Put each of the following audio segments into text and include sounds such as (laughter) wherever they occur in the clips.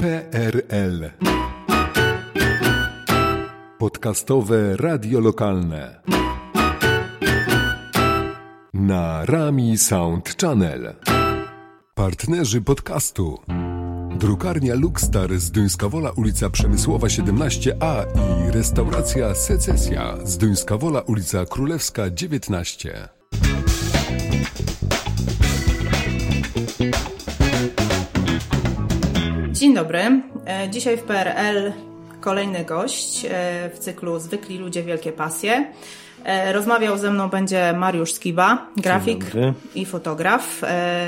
PRL Podcastowe radio lokalne na Rami Sound Channel. Partnerzy podcastu Drukarnia Luxstar z Duńska ulica Przemysłowa 17a i restauracja Secesja z Duńska ulica Królewska 19. Dzień dobry. E, Dzisiaj w PRL kolejny gość e, w cyklu Zwykli ludzie, wielkie pasje. E, Rozmawiał ze mną będzie Mariusz Skiba, grafik i fotograf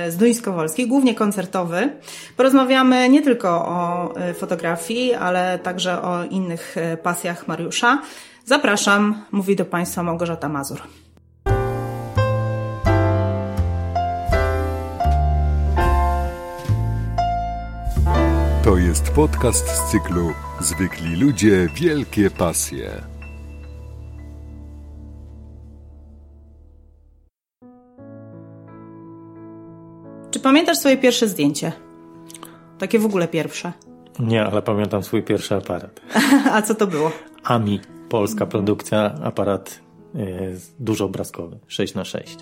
z Duńskowolskiej, głównie koncertowy. Porozmawiamy nie tylko o fotografii, ale także o innych pasjach Mariusza. Zapraszam, mówi do Państwa Małgorzata Mazur. To jest podcast z cyklu Zwykli ludzie, wielkie pasje. Czy pamiętasz swoje pierwsze zdjęcie? Takie w ogóle pierwsze. Nie, ale pamiętam swój pierwszy aparat. (laughs) A co to było? AMI, polska produkcja, aparat e, dużo obrazkowy, 6 na 6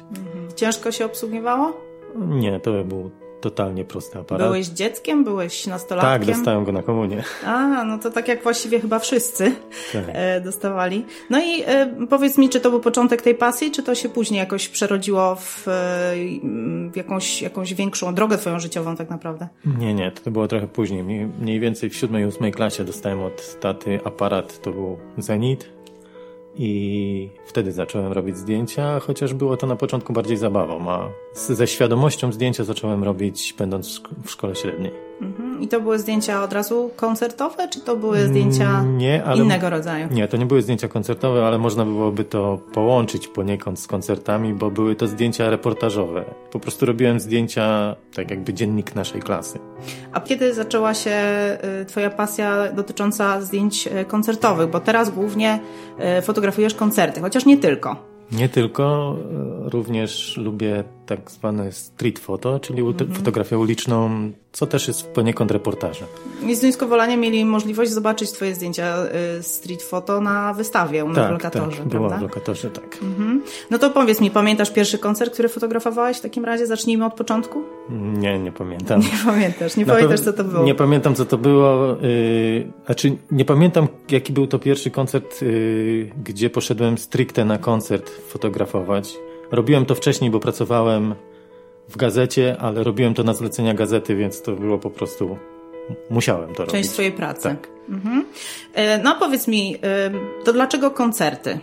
Ciężko się obsługiwało? Nie, to był totalnie prosty aparat. Byłeś dzieckiem? Byłeś nastolatkiem? Tak, dostałem go na komunię. A, no to tak jak właściwie chyba wszyscy Tak. e, dostawali. No i e, powiedz mi, czy to był początek tej pasji, czy to się później jakoś przerodziło w, e, w jakąś, jakąś większą drogę twoją życiową tak naprawdę? Nie, nie, to było trochę później. Mniej, mniej więcej w siódmej, ósmej klasie dostałem od taty aparat, to był Zenit i wtedy zacząłem robić zdjęcia, chociaż było to na początku bardziej zabawą, a ze świadomością zdjęcia zacząłem robić będąc w szkole średniej. Mhm. I to były zdjęcia od razu koncertowe, czy to były zdjęcia Mm, Nie, ale... innego rodzaju? Nie, to nie były zdjęcia koncertowe, ale można byłoby to połączyć poniekąd z koncertami, bo były to zdjęcia reportażowe. Po prostu robiłem zdjęcia, tak jakby dziennik naszej klasy. A kiedy zaczęła się y, twoja pasja dotycząca zdjęć y, koncertowych? Bo teraz głównie y, fotografujesz koncerty, chociaż nie tylko. Nie tylko, również lubię tak zwane street photo, czyli ut- fotografię uliczną, co też jest poniekąd reportażem. I z Duńskowolania mieli możliwość zobaczyć twoje zdjęcia y, street photo na wystawie u w Tak, lokatorze, tak, było w lokatorze, tak. No to powiedz mi, pamiętasz pierwszy koncert, który fotografowałeś w takim razie? Zacznijmy od początku? Nie, nie pamiętam. (laughs) Nie pamiętasz, nie Na pamiętasz co to było. Nie pamiętam, co to było. Yy, znaczy, nie pamiętam, jaki był to pierwszy koncert, yy, gdzie poszedłem stricte na koncert fotografować. Robiłem to wcześniej, bo pracowałem w gazecie, ale robiłem to na zlecenia gazety, więc to było po prostu. Musiałem to robić. Część twojej pracy. Tak. Mhm. E, No powiedz mi, y, to dlaczego koncerty?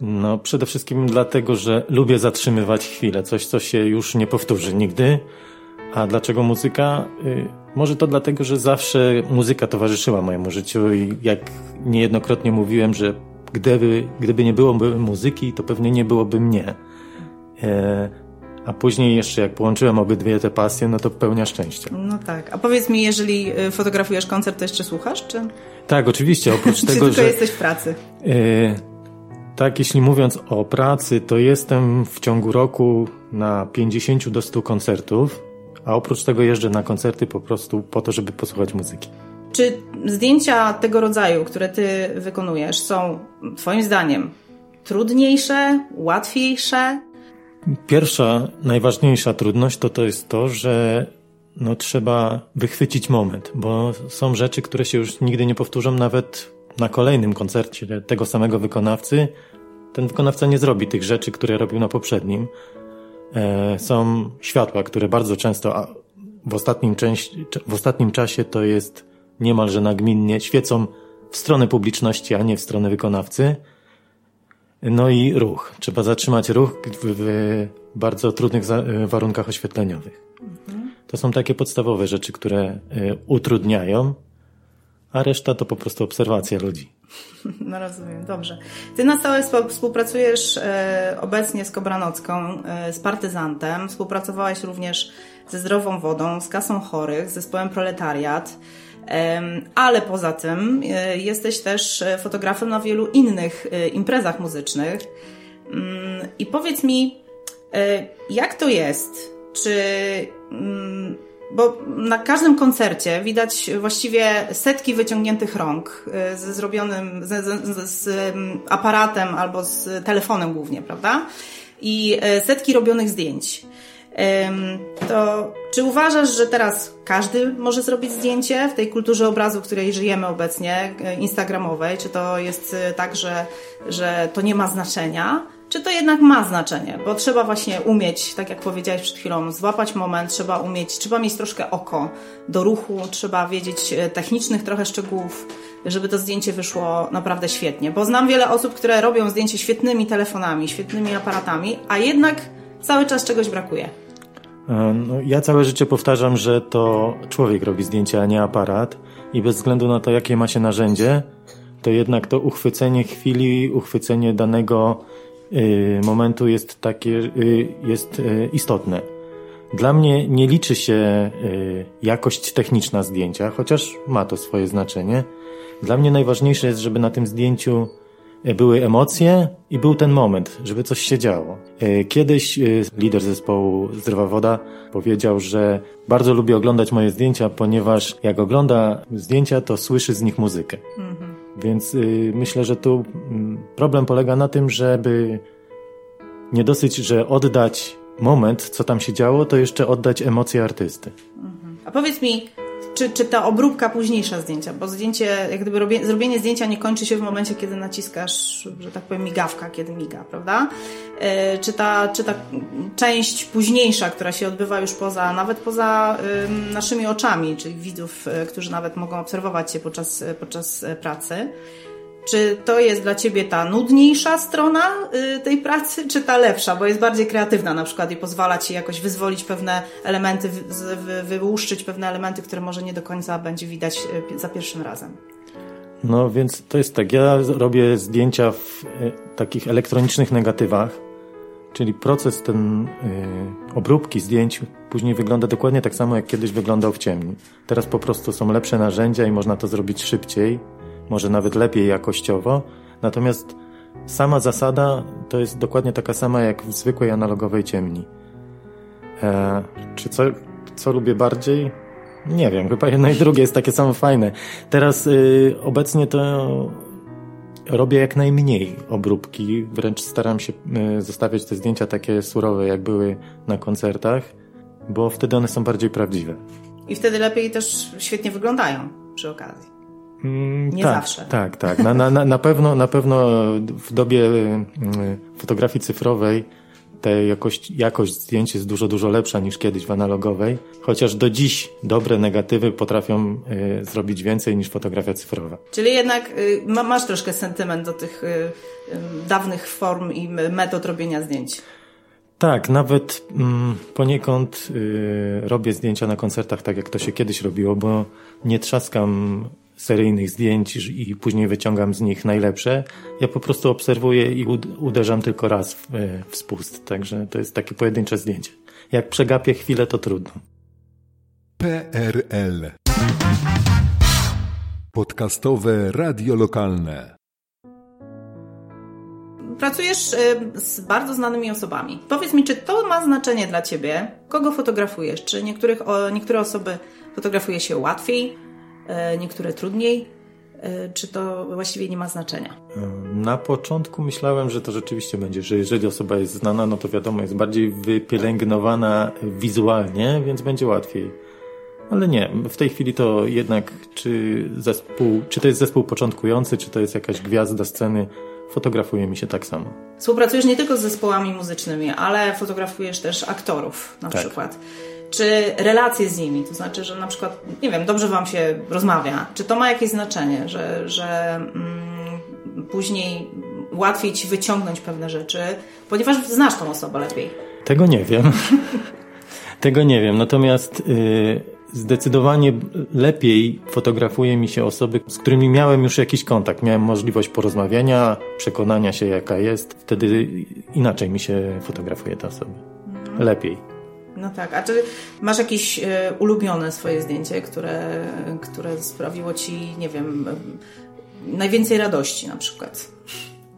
No, przede wszystkim dlatego, że lubię zatrzymywać chwilę, coś, co się już nie powtórzy nigdy. A dlaczego muzyka? Y, może to dlatego, że zawsze muzyka towarzyszyła mojemu życiu i jak niejednokrotnie mówiłem, że gdyby, gdyby nie byłoby muzyki, to pewnie nie byłoby mnie. E, a później jeszcze jak połączyłem obydwie te pasje, no to pełnia szczęścia. No tak. A powiedz mi, jeżeli y, fotografujesz koncert, to jeszcze słuchasz, czy, Tak, oczywiście, oprócz (laughs) czy tego, tylko że... jesteś w pracy? E, Tak, jeśli mówiąc o pracy, to jestem w ciągu roku na 50 do 100 koncertów, a oprócz tego jeżdżę na koncerty po prostu po to, żeby posłuchać muzyki. Czy zdjęcia tego rodzaju, które ty wykonujesz, są twoim zdaniem trudniejsze, łatwiejsze? Pierwsza, najważniejsza trudność to to jest to, że no, trzeba wychwycić moment, bo są rzeczy, które się już nigdy nie powtórzą, nawet na kolejnym koncercie tego samego wykonawcy. Ten wykonawca nie zrobi tych rzeczy, które robił na poprzednim. E, są światła, które bardzo często, a w ostatnim, części, w ostatnim czasie to jest niemalże nagminnie, świecą w stronę publiczności, a nie w stronę wykonawcy. No i ruch. Trzeba zatrzymać ruch w, w bardzo trudnych za, warunkach oświetleniowych. To są takie podstawowe rzeczy, które e, utrudniają, a reszta to po prostu obserwacja ludzi. (laughs) No rozumiem, dobrze. Ty na stałe współpracujesz e, obecnie z Kobranocką, e, z Partyzantem, współpracowałeś również ze Zdrową Wodą, z Kasą Chorych, z zespołem Proletariat, ale poza tym e, jesteś też e, fotografem na wielu innych e, imprezach muzycznych. Mm, I powiedz mi, jak to jest? Czy mm, bo na każdym koncercie widać właściwie setki wyciągniętych rąk ze zrobionym z, z, z aparatem albo z telefonem głównie, prawda? I setki robionych zdjęć. To czy uważasz, że teraz każdy może zrobić zdjęcie w tej kulturze obrazu, w której żyjemy obecnie, y, instagramowej? Czy to jest tak, że, że to nie ma znaczenia? czy to jednak ma znaczenie, bo trzeba właśnie umieć, tak jak powiedziałeś przed chwilą, złapać moment, trzeba umieć, trzeba mieć troszkę oko do ruchu, trzeba wiedzieć e, technicznych trochę szczegółów, żeby to zdjęcie wyszło naprawdę świetnie. Bo znam wiele osób, które robią zdjęcie świetnymi telefonami, świetnymi aparatami, a jednak cały czas czegoś brakuje. E, no, ja całe życie powtarzam, że to człowiek robi zdjęcia, a nie aparat i bez względu na to, jakie ma się narzędzie, to jednak to uchwycenie chwili, uchwycenie danego Y, momentu jest takie, y, jest y, istotne. Dla mnie nie liczy się jakość techniczna zdjęcia, chociaż ma to swoje znaczenie. Dla mnie najważniejsze jest, żeby na tym zdjęciu były emocje i był ten moment, żeby coś się działo. Kiedyś lider zespołu Zdrowa Woda powiedział, że bardzo lubi oglądać moje zdjęcia, ponieważ jak ogląda zdjęcia, to słyszy z nich muzykę. Mhm. Więc y, myślę, że tu problem polega na tym, żeby nie dosyć, że oddać moment, co tam się działo, to jeszcze oddać emocje artysty. Mhm. A powiedz mi, czy, czy ta obróbka późniejsza zdjęcia, bo zdjęcie, jak gdyby robię, zrobienie zdjęcia nie kończy się w momencie, kiedy naciskasz, że tak powiem, migawka, kiedy miga, prawda? E, czy, ta, czy ta część późniejsza, która się odbywa już poza, nawet poza naszymi oczami, czyli widzów, e, którzy nawet mogą obserwować się podczas, podczas pracy, czy to jest dla Ciebie ta nudniejsza strona y, tej pracy, czy ta lepsza, bo jest bardziej kreatywna na przykład i pozwala Ci jakoś wyzwolić pewne elementy, wyłuszczyć pewne elementy, które może nie do końca będzie widać y, za pierwszym razem? No więc to jest tak, ja robię zdjęcia w y, takich elektronicznych negatywach, czyli proces ten obróbki zdjęć później wygląda dokładnie tak samo, jak kiedyś wyglądał w ciemni. Teraz po prostu są lepsze narzędzia i można to zrobić szybciej może nawet lepiej jakościowo. Natomiast sama zasada to jest dokładnie taka sama jak w zwykłej analogowej ciemni. E, czy co, co lubię bardziej? Nie wiem, chyba jedno i drugie jest takie samo fajne. Teraz y, obecnie to robię jak najmniej obróbki, wręcz staram się y, zostawiać te zdjęcia takie surowe, jak były na koncertach, bo wtedy one są bardziej prawdziwe. I wtedy lepiej też świetnie wyglądają przy okazji. Mm, Nie tak, zawsze. Tak, tak. Na, na, na, pewno, na pewno w dobie mm, fotografii cyfrowej ta jakość, jakość zdjęć jest dużo, dużo lepsza niż kiedyś w analogowej, chociaż do dziś dobre negatywy potrafią y, zrobić więcej niż fotografia cyfrowa. Czyli jednak y, masz troszkę sentyment do tych y, y, dawnych form i metod robienia zdjęć. Tak, nawet mm, poniekąd y, robię zdjęcia na koncertach tak, jak to się kiedyś robiło, bo nie trzaskam seryjnych zdjęć i później wyciągam z nich najlepsze. Ja po prostu obserwuję i uderzam tylko raz w, e, w spust. Także to jest takie pojedyncze zdjęcie. Jak przegapię chwilę, to trudno. PRL Podcastowe Radio Lokalne Pracujesz e, z bardzo znanymi osobami. Powiedz mi, czy to ma znaczenie dla Ciebie? Kogo fotografujesz? Czy niektórych, niektóre osoby fotografuje się łatwiej, niektóre trudniej. E, czy to właściwie nie ma znaczenia? Na początku myślałem, że to rzeczywiście będzie, że jeżeli osoba jest znana, no to wiadomo, jest bardziej wypielęgnowana wizualnie, więc będzie łatwiej. Ale nie, w tej chwili to jednak, czy zespół, czy to jest zespół początkujący, czy to jest jakaś gwiazda sceny, fotografuje mi się tak samo. Współpracujesz nie tylko z zespołami muzycznymi, ale fotografujesz też aktorów na tak. przykład czy relacje z nimi, to znaczy, że na przykład, nie wiem, dobrze Wam się rozmawia, czy to ma jakieś znaczenie, że, że mm, później łatwiej Ci wyciągnąć pewne rzeczy, ponieważ znasz tą osobę lepiej? Tego nie wiem. (laughs) Tego nie wiem, natomiast yy, zdecydowanie lepiej fotografuje mi się osoby, z którymi miałem już jakiś kontakt, miałem możliwość porozmawiania, przekonania się jaka jest, wtedy inaczej mi się fotografuje ta osoba. Mhm. Lepiej. No tak, a czy masz jakieś e, ulubione swoje zdjęcie, które, które sprawiło ci, nie wiem, e, najwięcej radości na przykład?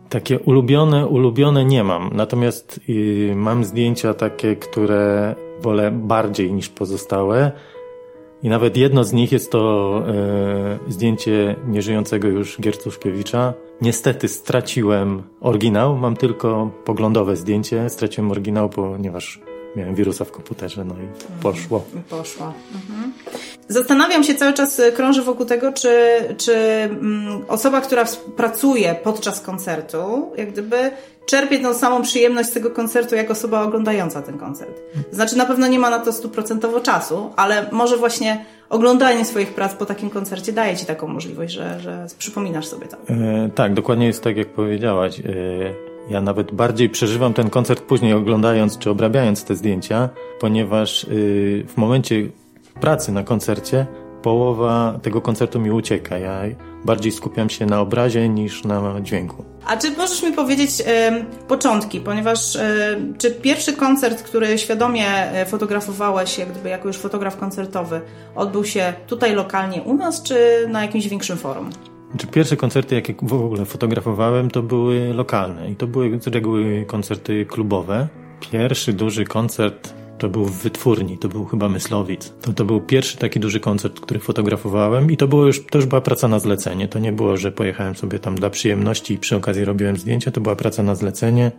Takie ulubione, ulubione nie mam. Natomiast y, mam zdjęcia takie, które wolę bardziej niż pozostałe. I nawet jedno z nich jest to e, zdjęcie nieżyjącego już Giercuszkiewicza. Niestety straciłem oryginał, mam tylko poglądowe zdjęcie. Straciłem oryginał, ponieważ miałem wirusa w komputerze, no i poszło. Poszło. Mhm. Zastanawiam się cały czas, y, krążę wokół tego, czy, czy mm, osoba, która pracuje podczas koncertu, jak gdyby czerpie tą samą przyjemność z tego koncertu, jak osoba oglądająca ten koncert. Znaczy, na pewno nie ma na to stuprocentowo czasu, ale może właśnie oglądanie swoich prac po takim koncercie daje ci taką możliwość, że, że przypominasz sobie to. E, tak, dokładnie jest tak, jak powiedziałaś. E, ja nawet bardziej przeżywam ten koncert później oglądając czy obrabiając te zdjęcia, ponieważ y, w momencie pracy na koncercie połowa tego koncertu mi ucieka. Ja bardziej skupiam się na obrazie niż na dźwięku. A czy możesz mi powiedzieć e, początki, ponieważ e, czy pierwszy koncert, który świadomie e, fotografowałeś, jak gdyby jako już fotograf koncertowy, odbył się tutaj lokalnie u nas, czy na jakimś większym forum? Czy pierwsze koncerty, jakie w ogóle fotografowałem, to były lokalne i to były z reguły koncerty klubowe. Pierwszy duży koncert to był w wytwórni, to był chyba Myslowic. To, to był pierwszy taki duży koncert, który fotografowałem i to, było już, to już była praca na zlecenie. To nie było, że pojechałem sobie tam dla przyjemności i przy okazji robiłem zdjęcia, to była praca na zlecenie.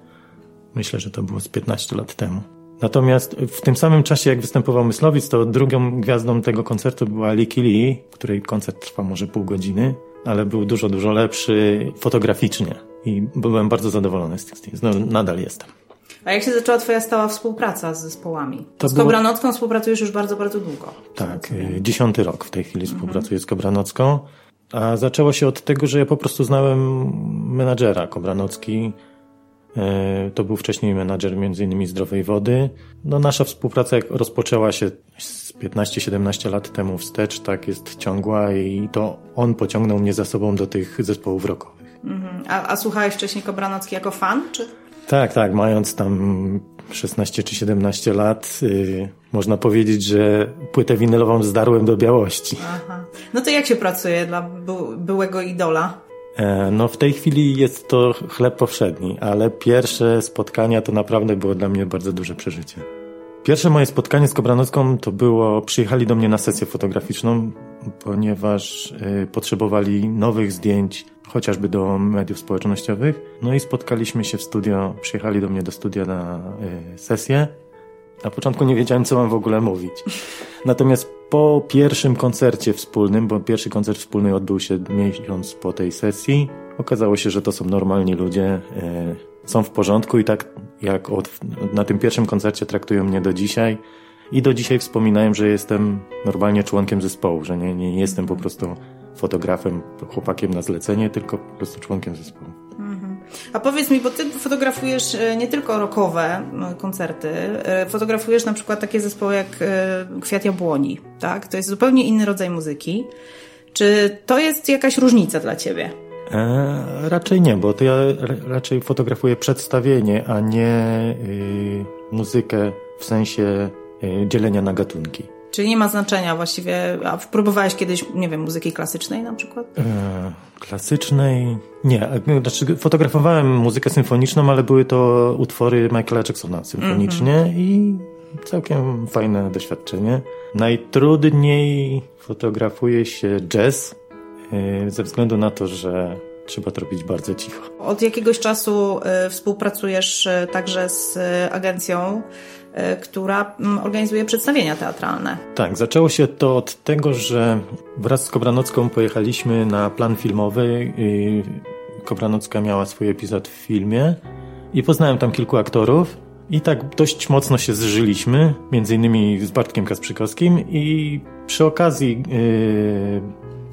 Myślę, że to było z 15 lat temu. Natomiast w tym samym czasie, jak występował Myslowic, to drugą gwiazdą tego koncertu była Liki Lee, której koncert trwa może pół godziny, ale był dużo, dużo lepszy fotograficznie i byłem bardzo zadowolony z tych zdjęć. No, nadal jestem. A jak się zaczęła Twoja stała współpraca z zespołami? To z było... Kobranocką współpracujesz już bardzo, bardzo długo. Tak, y, dziesiąty rok w tej chwili współpracuję z Kobranocką. A zaczęło się od tego, że ja po prostu znałem menadżera Kobranocki. Y, to był wcześniej menadżer między innymi Zdrowej Wody. No nasza współpraca rozpoczęła się z 15-17 lat temu wstecz, tak jest ciągła i to on pociągnął mnie za sobą do tych zespołów rockowych. Mhm. A, a słuchałeś wcześniej Kobranocki jako fan, czy... Tak, tak, mając tam 16 czy 17 lat, yy, można powiedzieć, że płytę winylową zdarłem do białości. Aha. No to jak się pracuje dla by byłego idola? E, no w tej chwili jest to chleb powszedni, ale pierwsze spotkania to naprawdę było dla mnie bardzo duże przeżycie. Pierwsze moje spotkanie z Kobranowską to było, przyjechali do mnie na sesję fotograficzną, ponieważ y, potrzebowali nowych zdjęć, chociażby do mediów społecznościowych. No i spotkaliśmy się w studio, przyjechali do mnie do studia na y, sesję. Na początku nie wiedziałem, co mam w ogóle mówić. Natomiast po pierwszym koncercie wspólnym, bo pierwszy koncert wspólny odbył się miesiąc po tej sesji, okazało się, że to są normalni ludzie, y, są w porządku i tak jak od, na tym pierwszym koncercie traktują mnie do dzisiaj. I do dzisiaj wspominają, że jestem normalnie członkiem zespołu, że nie, nie jestem po prostu fotografem, chłopakiem na zlecenie, tylko po prostu członkiem zespołu. Mhm. A powiedz mi, bo ty fotografujesz e, nie tylko rockowe koncerty, e, fotografujesz na przykład takie zespoły jak e, Kwiat Jabłoni, tak? To jest zupełnie inny rodzaj muzyki. Czy to jest jakaś różnica dla ciebie? E, raczej nie, bo to ja raczej fotografuję przedstawienie, a nie y, muzykę w sensie y, dzielenia na gatunki. Czyli nie ma znaczenia właściwie. A próbowałeś kiedyś, nie wiem, muzyki klasycznej na przykład? E, klasycznej? Nie. Znaczy, fotografowałem muzykę symfoniczną, ale były to utwory Michaela Jacksona symfonicznie mm -hmm. i całkiem fajne doświadczenie. Najtrudniej fotografuje się jazz, E, ze względu na to, że trzeba to robić bardzo cicho. Od jakiegoś czasu e, współpracujesz e, także z agencją, która mm, organizuje przedstawienia teatralne. Tak, zaczęło się to od tego, że wraz z Kobranocką pojechaliśmy na plan filmowy. Kobranocka miała swój epizod w filmie i poznałem tam kilku aktorów. I tak dość mocno się zżyliśmy, między innymi z Bartkiem Kasprzykowskim i przy okazji yy,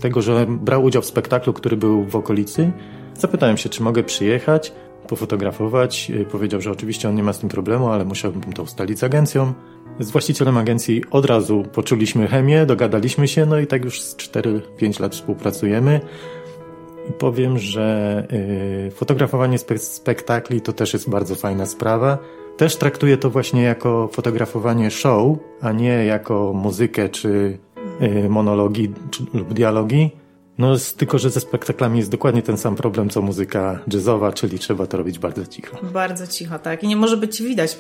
tego, że brał udział w spektaklu, który był w okolicy. Zapytałem się, czy mogę przyjechać, pofotografować. Y, powiedział, że oczywiście on nie ma z tym problemu, ale musiałbym to ustalić z agencją. Z właścicielem agencji od razu poczuliśmy chemię, dogadaliśmy się, no i tak już z 4-5 lat współpracujemy. I powiem, że yy, fotografowanie spe spektakli to też jest bardzo fajna sprawa. Też traktuję to właśnie jako fotografowanie show, a nie jako muzykę czy Y, monologi lub dialogi. No, tylko, że ze spektaklami jest dokładnie ten sam problem, co muzyka jazzowa, czyli trzeba to robić bardzo cicho. Bardzo cicho, tak. I nie może być widać.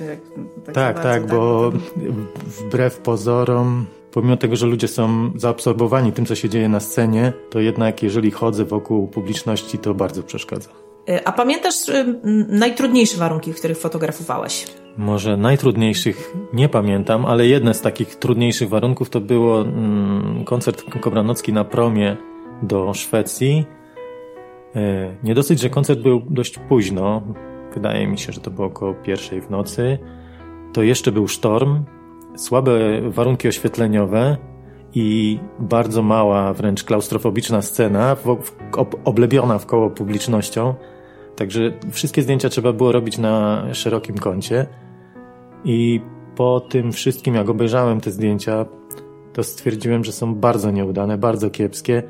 Tak, tak, tak bo wbrew pozorom pomimo tego, że ludzie są zaabsorbowani tym, co się dzieje na scenie, to jednak jeżeli chodzę wokół publiczności, to bardzo przeszkadza. Y, a pamiętasz y, najtrudniejsze warunki, w których fotografowałeś? Może najtrudniejszych nie pamiętam, ale jedne z takich trudniejszych warunków to było mm, koncert Kobranocki na promie do Szwecji. E, nie dosyć, że koncert był dość późno, wydaje mi się, że to było około pierwszej w nocy, to jeszcze był sztorm, słabe warunki oświetleniowe i bardzo mała, wręcz klaustrofobiczna scena, oblebiona w koło publicznością. Także wszystkie zdjęcia trzeba było robić na szerokim kącie. I po tym wszystkim, jak obejrzałem te zdjęcia, to stwierdziłem, że są bardzo nieudane, bardzo kiepskie.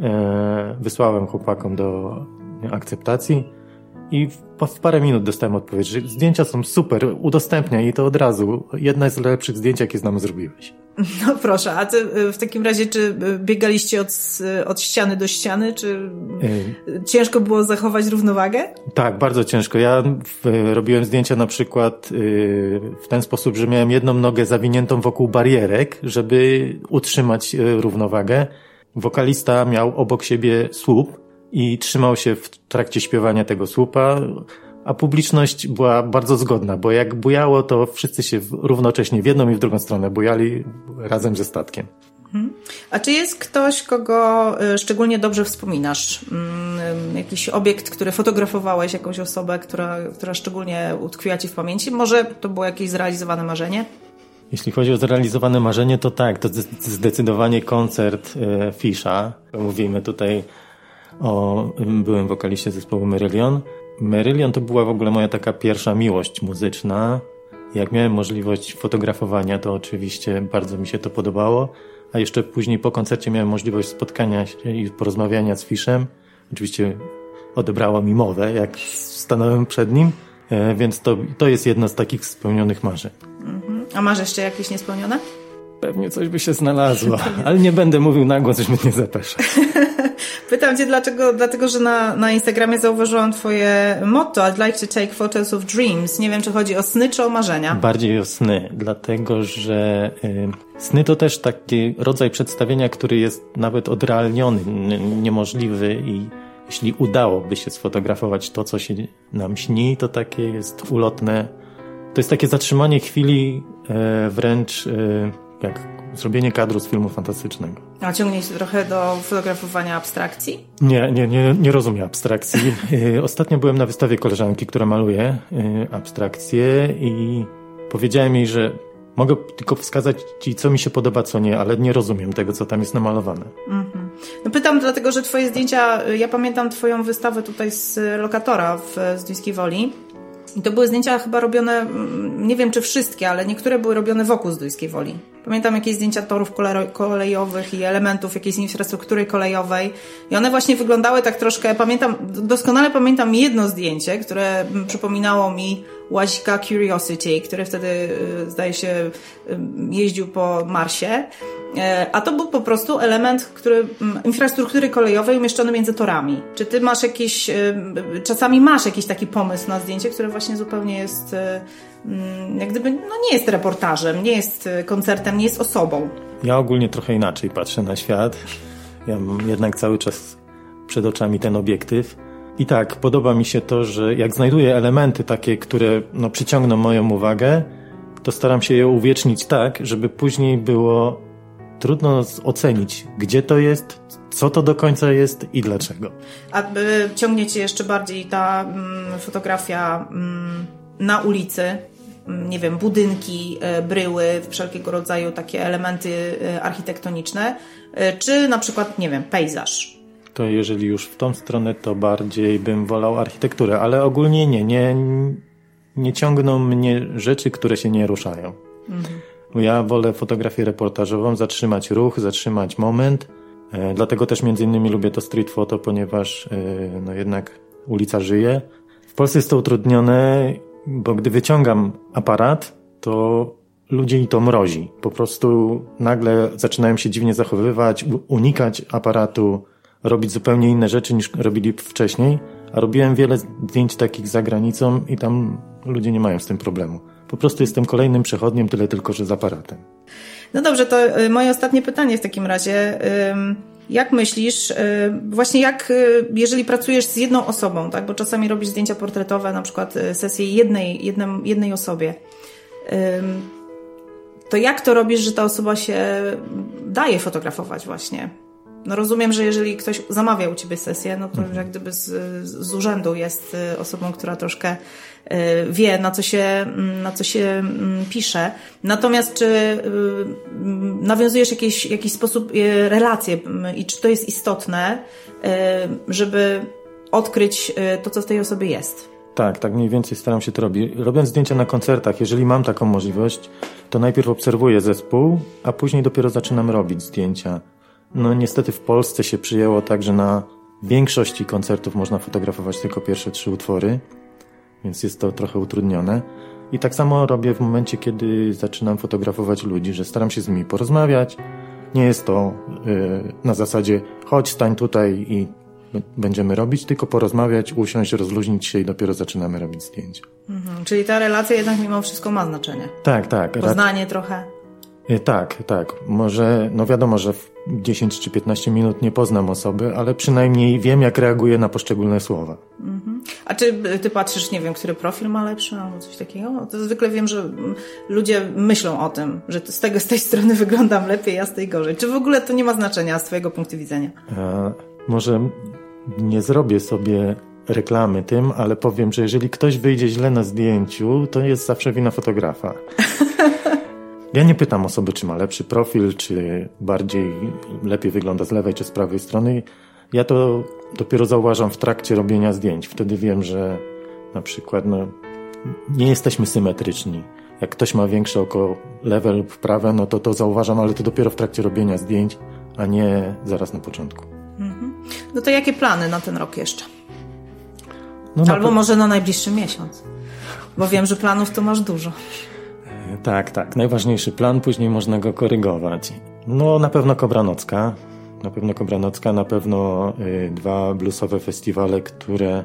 E, wysłałem chłopakom do akceptacji i w parę minut dostałem odpowiedź, że zdjęcia są super, udostępniaj i to od razu. Jedna z lepszych zdjęć, jakie nam zrobiłeś. (laughs) No proszę, a ty y, w takim razie czy y, biegaliście od, od ściany do ściany, czy ciężko było zachować równowagę? Tak, bardzo ciężko. Ja w, robiłem zdjęcia na przykład w ten sposób, że miałem jedną nogę zawiniętą wokół barierek, żeby utrzymać równowagę. Wokalista miał obok siebie słup i trzymał się w trakcie śpiewania tego słupa a publiczność była bardzo zgodna, bo jak bujało, to wszyscy się równocześnie w jedną i w drugą stronę bujali razem ze statkiem. Mhm. A czy jest ktoś, kogo y, szczególnie dobrze wspominasz? Mm, jakiś obiekt, który fotografowałeś, jakąś osobę, która, która szczególnie utkwiła Ci w pamięci? Może to było jakieś zrealizowane marzenie? Jeśli chodzi o zrealizowane marzenie, to tak, to zdecydowanie koncert y, Fisza. Mówimy tutaj o byłym wokaliście zespołu Merylion. Merylion to była w ogóle moja taka pierwsza miłość muzyczna. Jak miałem możliwość fotografowania, to oczywiście bardzo mi się to podobało. A jeszcze później po koncercie miałem możliwość spotkania się i porozmawiania z Fiszem. Oczywiście odebrało mi mowę, jak stanąłem przed nim, e, więc to, to jest jedno z takich spełnionych marzeń. A masz jeszcze jakieś niespełnione? Pewnie coś by się znalazło, (laughs) ale nie będę mówił na głos, żeby nie zapeszać. (laughs) Pytam cię dlaczego, dlatego że na, na Instagramie zauważyłam twoje motto I'd like to take photos of dreams. Nie wiem, czy chodzi o sny, czy o marzenia. Bardziej o sny, dlatego że y, sny to też taki rodzaj przedstawienia, który jest nawet odrealniony, niemożliwy i jeśli udałoby się sfotografować to, co się nam śni, to takie jest ulotne. To jest takie zatrzymanie chwili wręcz y, jak zrobienie kadru z filmu fantastycznego. A ciągnie się trochę do fotografowania abstrakcji? Nie, nie, nie, nie rozumiem abstrakcji. Y, ostatnio byłem na wystawie koleżanki, która maluje abstrakcje i powiedziałem jej, że mogę tylko wskazać ci, co mi się podoba, co nie, ale nie rozumiem tego, co tam jest namalowane. -hmm. No pytam dlatego, że twoje zdjęcia, ja pamiętam twoją wystawę tutaj z lokatora w Zduńskiej Woli i to były zdjęcia chyba robione, mm, nie wiem czy wszystkie, ale niektóre były robione wokół Zdujskiej Woli. Pamiętam jakieś zdjęcia torów kolejowych i elementów jakiejś infrastruktury kolejowej i one właśnie wyglądały tak troszkę, pamiętam, doskonale pamiętam jedno zdjęcie, które przypominało mi łazika Curiosity, który wtedy y, zdaje się y, jeździł po Marsie E, a to był po prostu element który, infrastruktury kolejowej umieszczony między torami. Czy ty masz jakiś, e, czasami masz jakiś taki pomysł na zdjęcie, które właśnie zupełnie jest, e, jak gdyby, no nie jest reportażem, nie jest koncertem, nie jest osobą? Ja ogólnie trochę inaczej patrzę na świat. Ja mam jednak cały czas przed oczami ten obiektyw. I tak, podoba mi się to, że jak znajduję elementy takie, które no, przyciągną moją uwagę, to staram się je uwiecznić tak, żeby później było trudno ocenić, gdzie to jest, co to do końca jest i dlaczego. A y, ciągnie cię jeszcze bardziej ta mm, fotografia mm, na ulicy, mm, nie wiem, budynki, y, bryły, wszelkiego rodzaju takie elementy y, architektoniczne, czy na przykład, nie wiem, pejzaż? To jeżeli już w tą stronę, to bardziej bym wolał architekturę, ale ogólnie nie, nie, nie ciągną mnie rzeczy, które się nie ruszają. Mhm. Ja wolę fotografię reportażową, zatrzymać ruch, zatrzymać moment. E, dlatego też między innymi lubię to street photo, ponieważ e, no jednak ulica żyje. W Polsce jest to utrudnione, bo gdy wyciągam aparat, to ludzi to mrozi. Po prostu nagle zaczynają się dziwnie zachowywać, unikać aparatu, robić zupełnie inne rzeczy niż robili wcześniej. A robiłem wiele zdjęć takich za granicą i tam ludzie nie mają z tym problemu. Po prostu jestem kolejnym przechodniem, tyle tylko, że z aparatem. No dobrze, to y, moje ostatnie pytanie w takim razie. Jak myślisz, y, właśnie jak, y, jeżeli pracujesz z jedną osobą, tak, bo czasami robisz zdjęcia portretowe, na przykład sesję jednej, jednej, jednej osobie, to jak to robisz, że ta osoba się daje fotografować właśnie? No rozumiem, że jeżeli ktoś zamawia u Ciebie sesję, no to mhm. jak gdyby z, z urzędu jest y, osobą, która troszkę y, wie, na co się, mm, na co się mm, pisze. Natomiast czy y, nawiązujesz jakiś, jakiś sposób relacje i czy to jest istotne, żeby odkryć to, co w tej osobie jest? Tak, tak mniej więcej staram się to robić. Robiąc zdjęcia na koncertach, jeżeli mam taką możliwość, to najpierw obserwuję zespół, a później dopiero zaczynam robić zdjęcia. No niestety w Polsce się przyjęło tak, że na większości koncertów można fotografować tylko pierwsze trzy utwory, więc jest to trochę utrudnione. I tak samo robię w momencie, kiedy zaczynam fotografować ludzi, że staram się z nimi porozmawiać. Nie jest to yy, na zasadzie chodź, stań tutaj i będziemy robić, tylko porozmawiać, usiąść, rozluźnić się i dopiero zaczynamy robić zdjęcia. Mhm, czyli ta relacja jednak mimo wszystko ma znaczenie. Tak, tak. Poznanie trochę. E, tak, tak. Może, no wiadomo, że w 10 czy 15 minut nie poznam osoby, ale przynajmniej wiem, jak reaguje na poszczególne słowa. Mhm. A czy ty patrzysz, nie wiem, który profil ma lepszy albo coś takiego? To zwykle wiem, że ludzie myślą o tym, że z, tego, z tej strony (laughs) wyglądam lepiej, ja z tej gorzej. Czy w ogóle to nie ma znaczenia z twojego punktu widzenia? A, może nie zrobię sobie reklamy tym, ale powiem, że jeżeli ktoś wyjdzie źle na zdjęciu, to jest zawsze wina fotografa. (laughs) Ja nie pytam osoby, czy ma lepszy profil, czy bardziej lepiej wygląda z lewej czy z prawej strony. Ja to dopiero zauważam w trakcie robienia zdjęć. Wtedy wiem, że na przykład no, nie jesteśmy symetryczni. Jak ktoś ma większe oko lewe lub prawe, no to to zauważam, ale to dopiero w trakcie robienia zdjęć, a nie zaraz na początku. Mhm. No to jakie plany na ten rok jeszcze? No Albo pe... może na najbliższy miesiąc? Bo wiem, że planów to masz dużo. Tak, tak. Najważniejszy plan, później można go korygować. No, na pewno Kobranocka. Na pewno Kobranocka, na pewno y, dwa bluesowe festiwale, które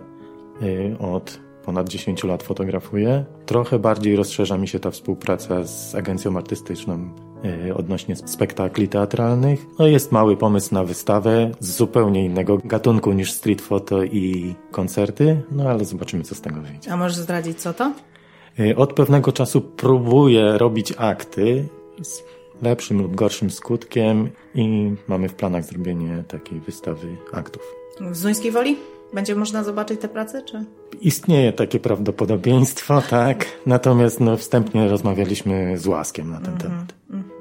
y, od ponad 10 lat fotografuję. Trochę bardziej rozszerza mi się ta współpraca z agencją artystyczną y, odnośnie spektakli teatralnych. No jest mały pomysł na wystawę z zupełnie innego gatunku niż street photo i koncerty, no ale zobaczymy co z tego wyjdzie. A możesz zdradzić co to? Y, od pewnego czasu próbuję robić akty z lepszym lub gorszym skutkiem i mamy w planach zrobienie takiej wystawy aktów. W Zuńskiej Woli? Będzie można zobaczyć te prace, czy? Istnieje takie prawdopodobieństwo, (laughs) tak. Natomiast no, wstępnie rozmawialiśmy z Łaskiem na ten mm -hmm. temat. Mhm.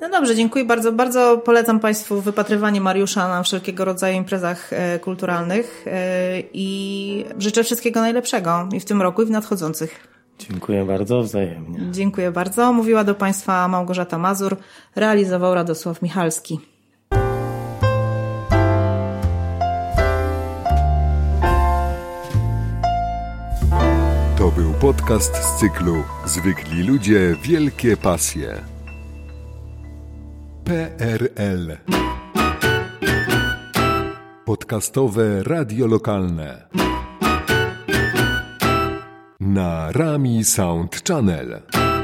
No dobrze, dziękuję bardzo. Bardzo polecam Państwu wypatrywanie Mariusza na wszelkiego rodzaju imprezach e, kulturalnych e, i życzę wszystkiego najlepszego i w tym roku, i w nadchodzących. Dziękuję bardzo, wzajemnie. Dziękuję bardzo. Mówiła do Państwa Małgorzata Mazur, realizował Radosław Michalski. To był podcast z cyklu Zwykli ludzie, wielkie pasje. PRL Podcastowe radio lokalne na Rami Sound Channel.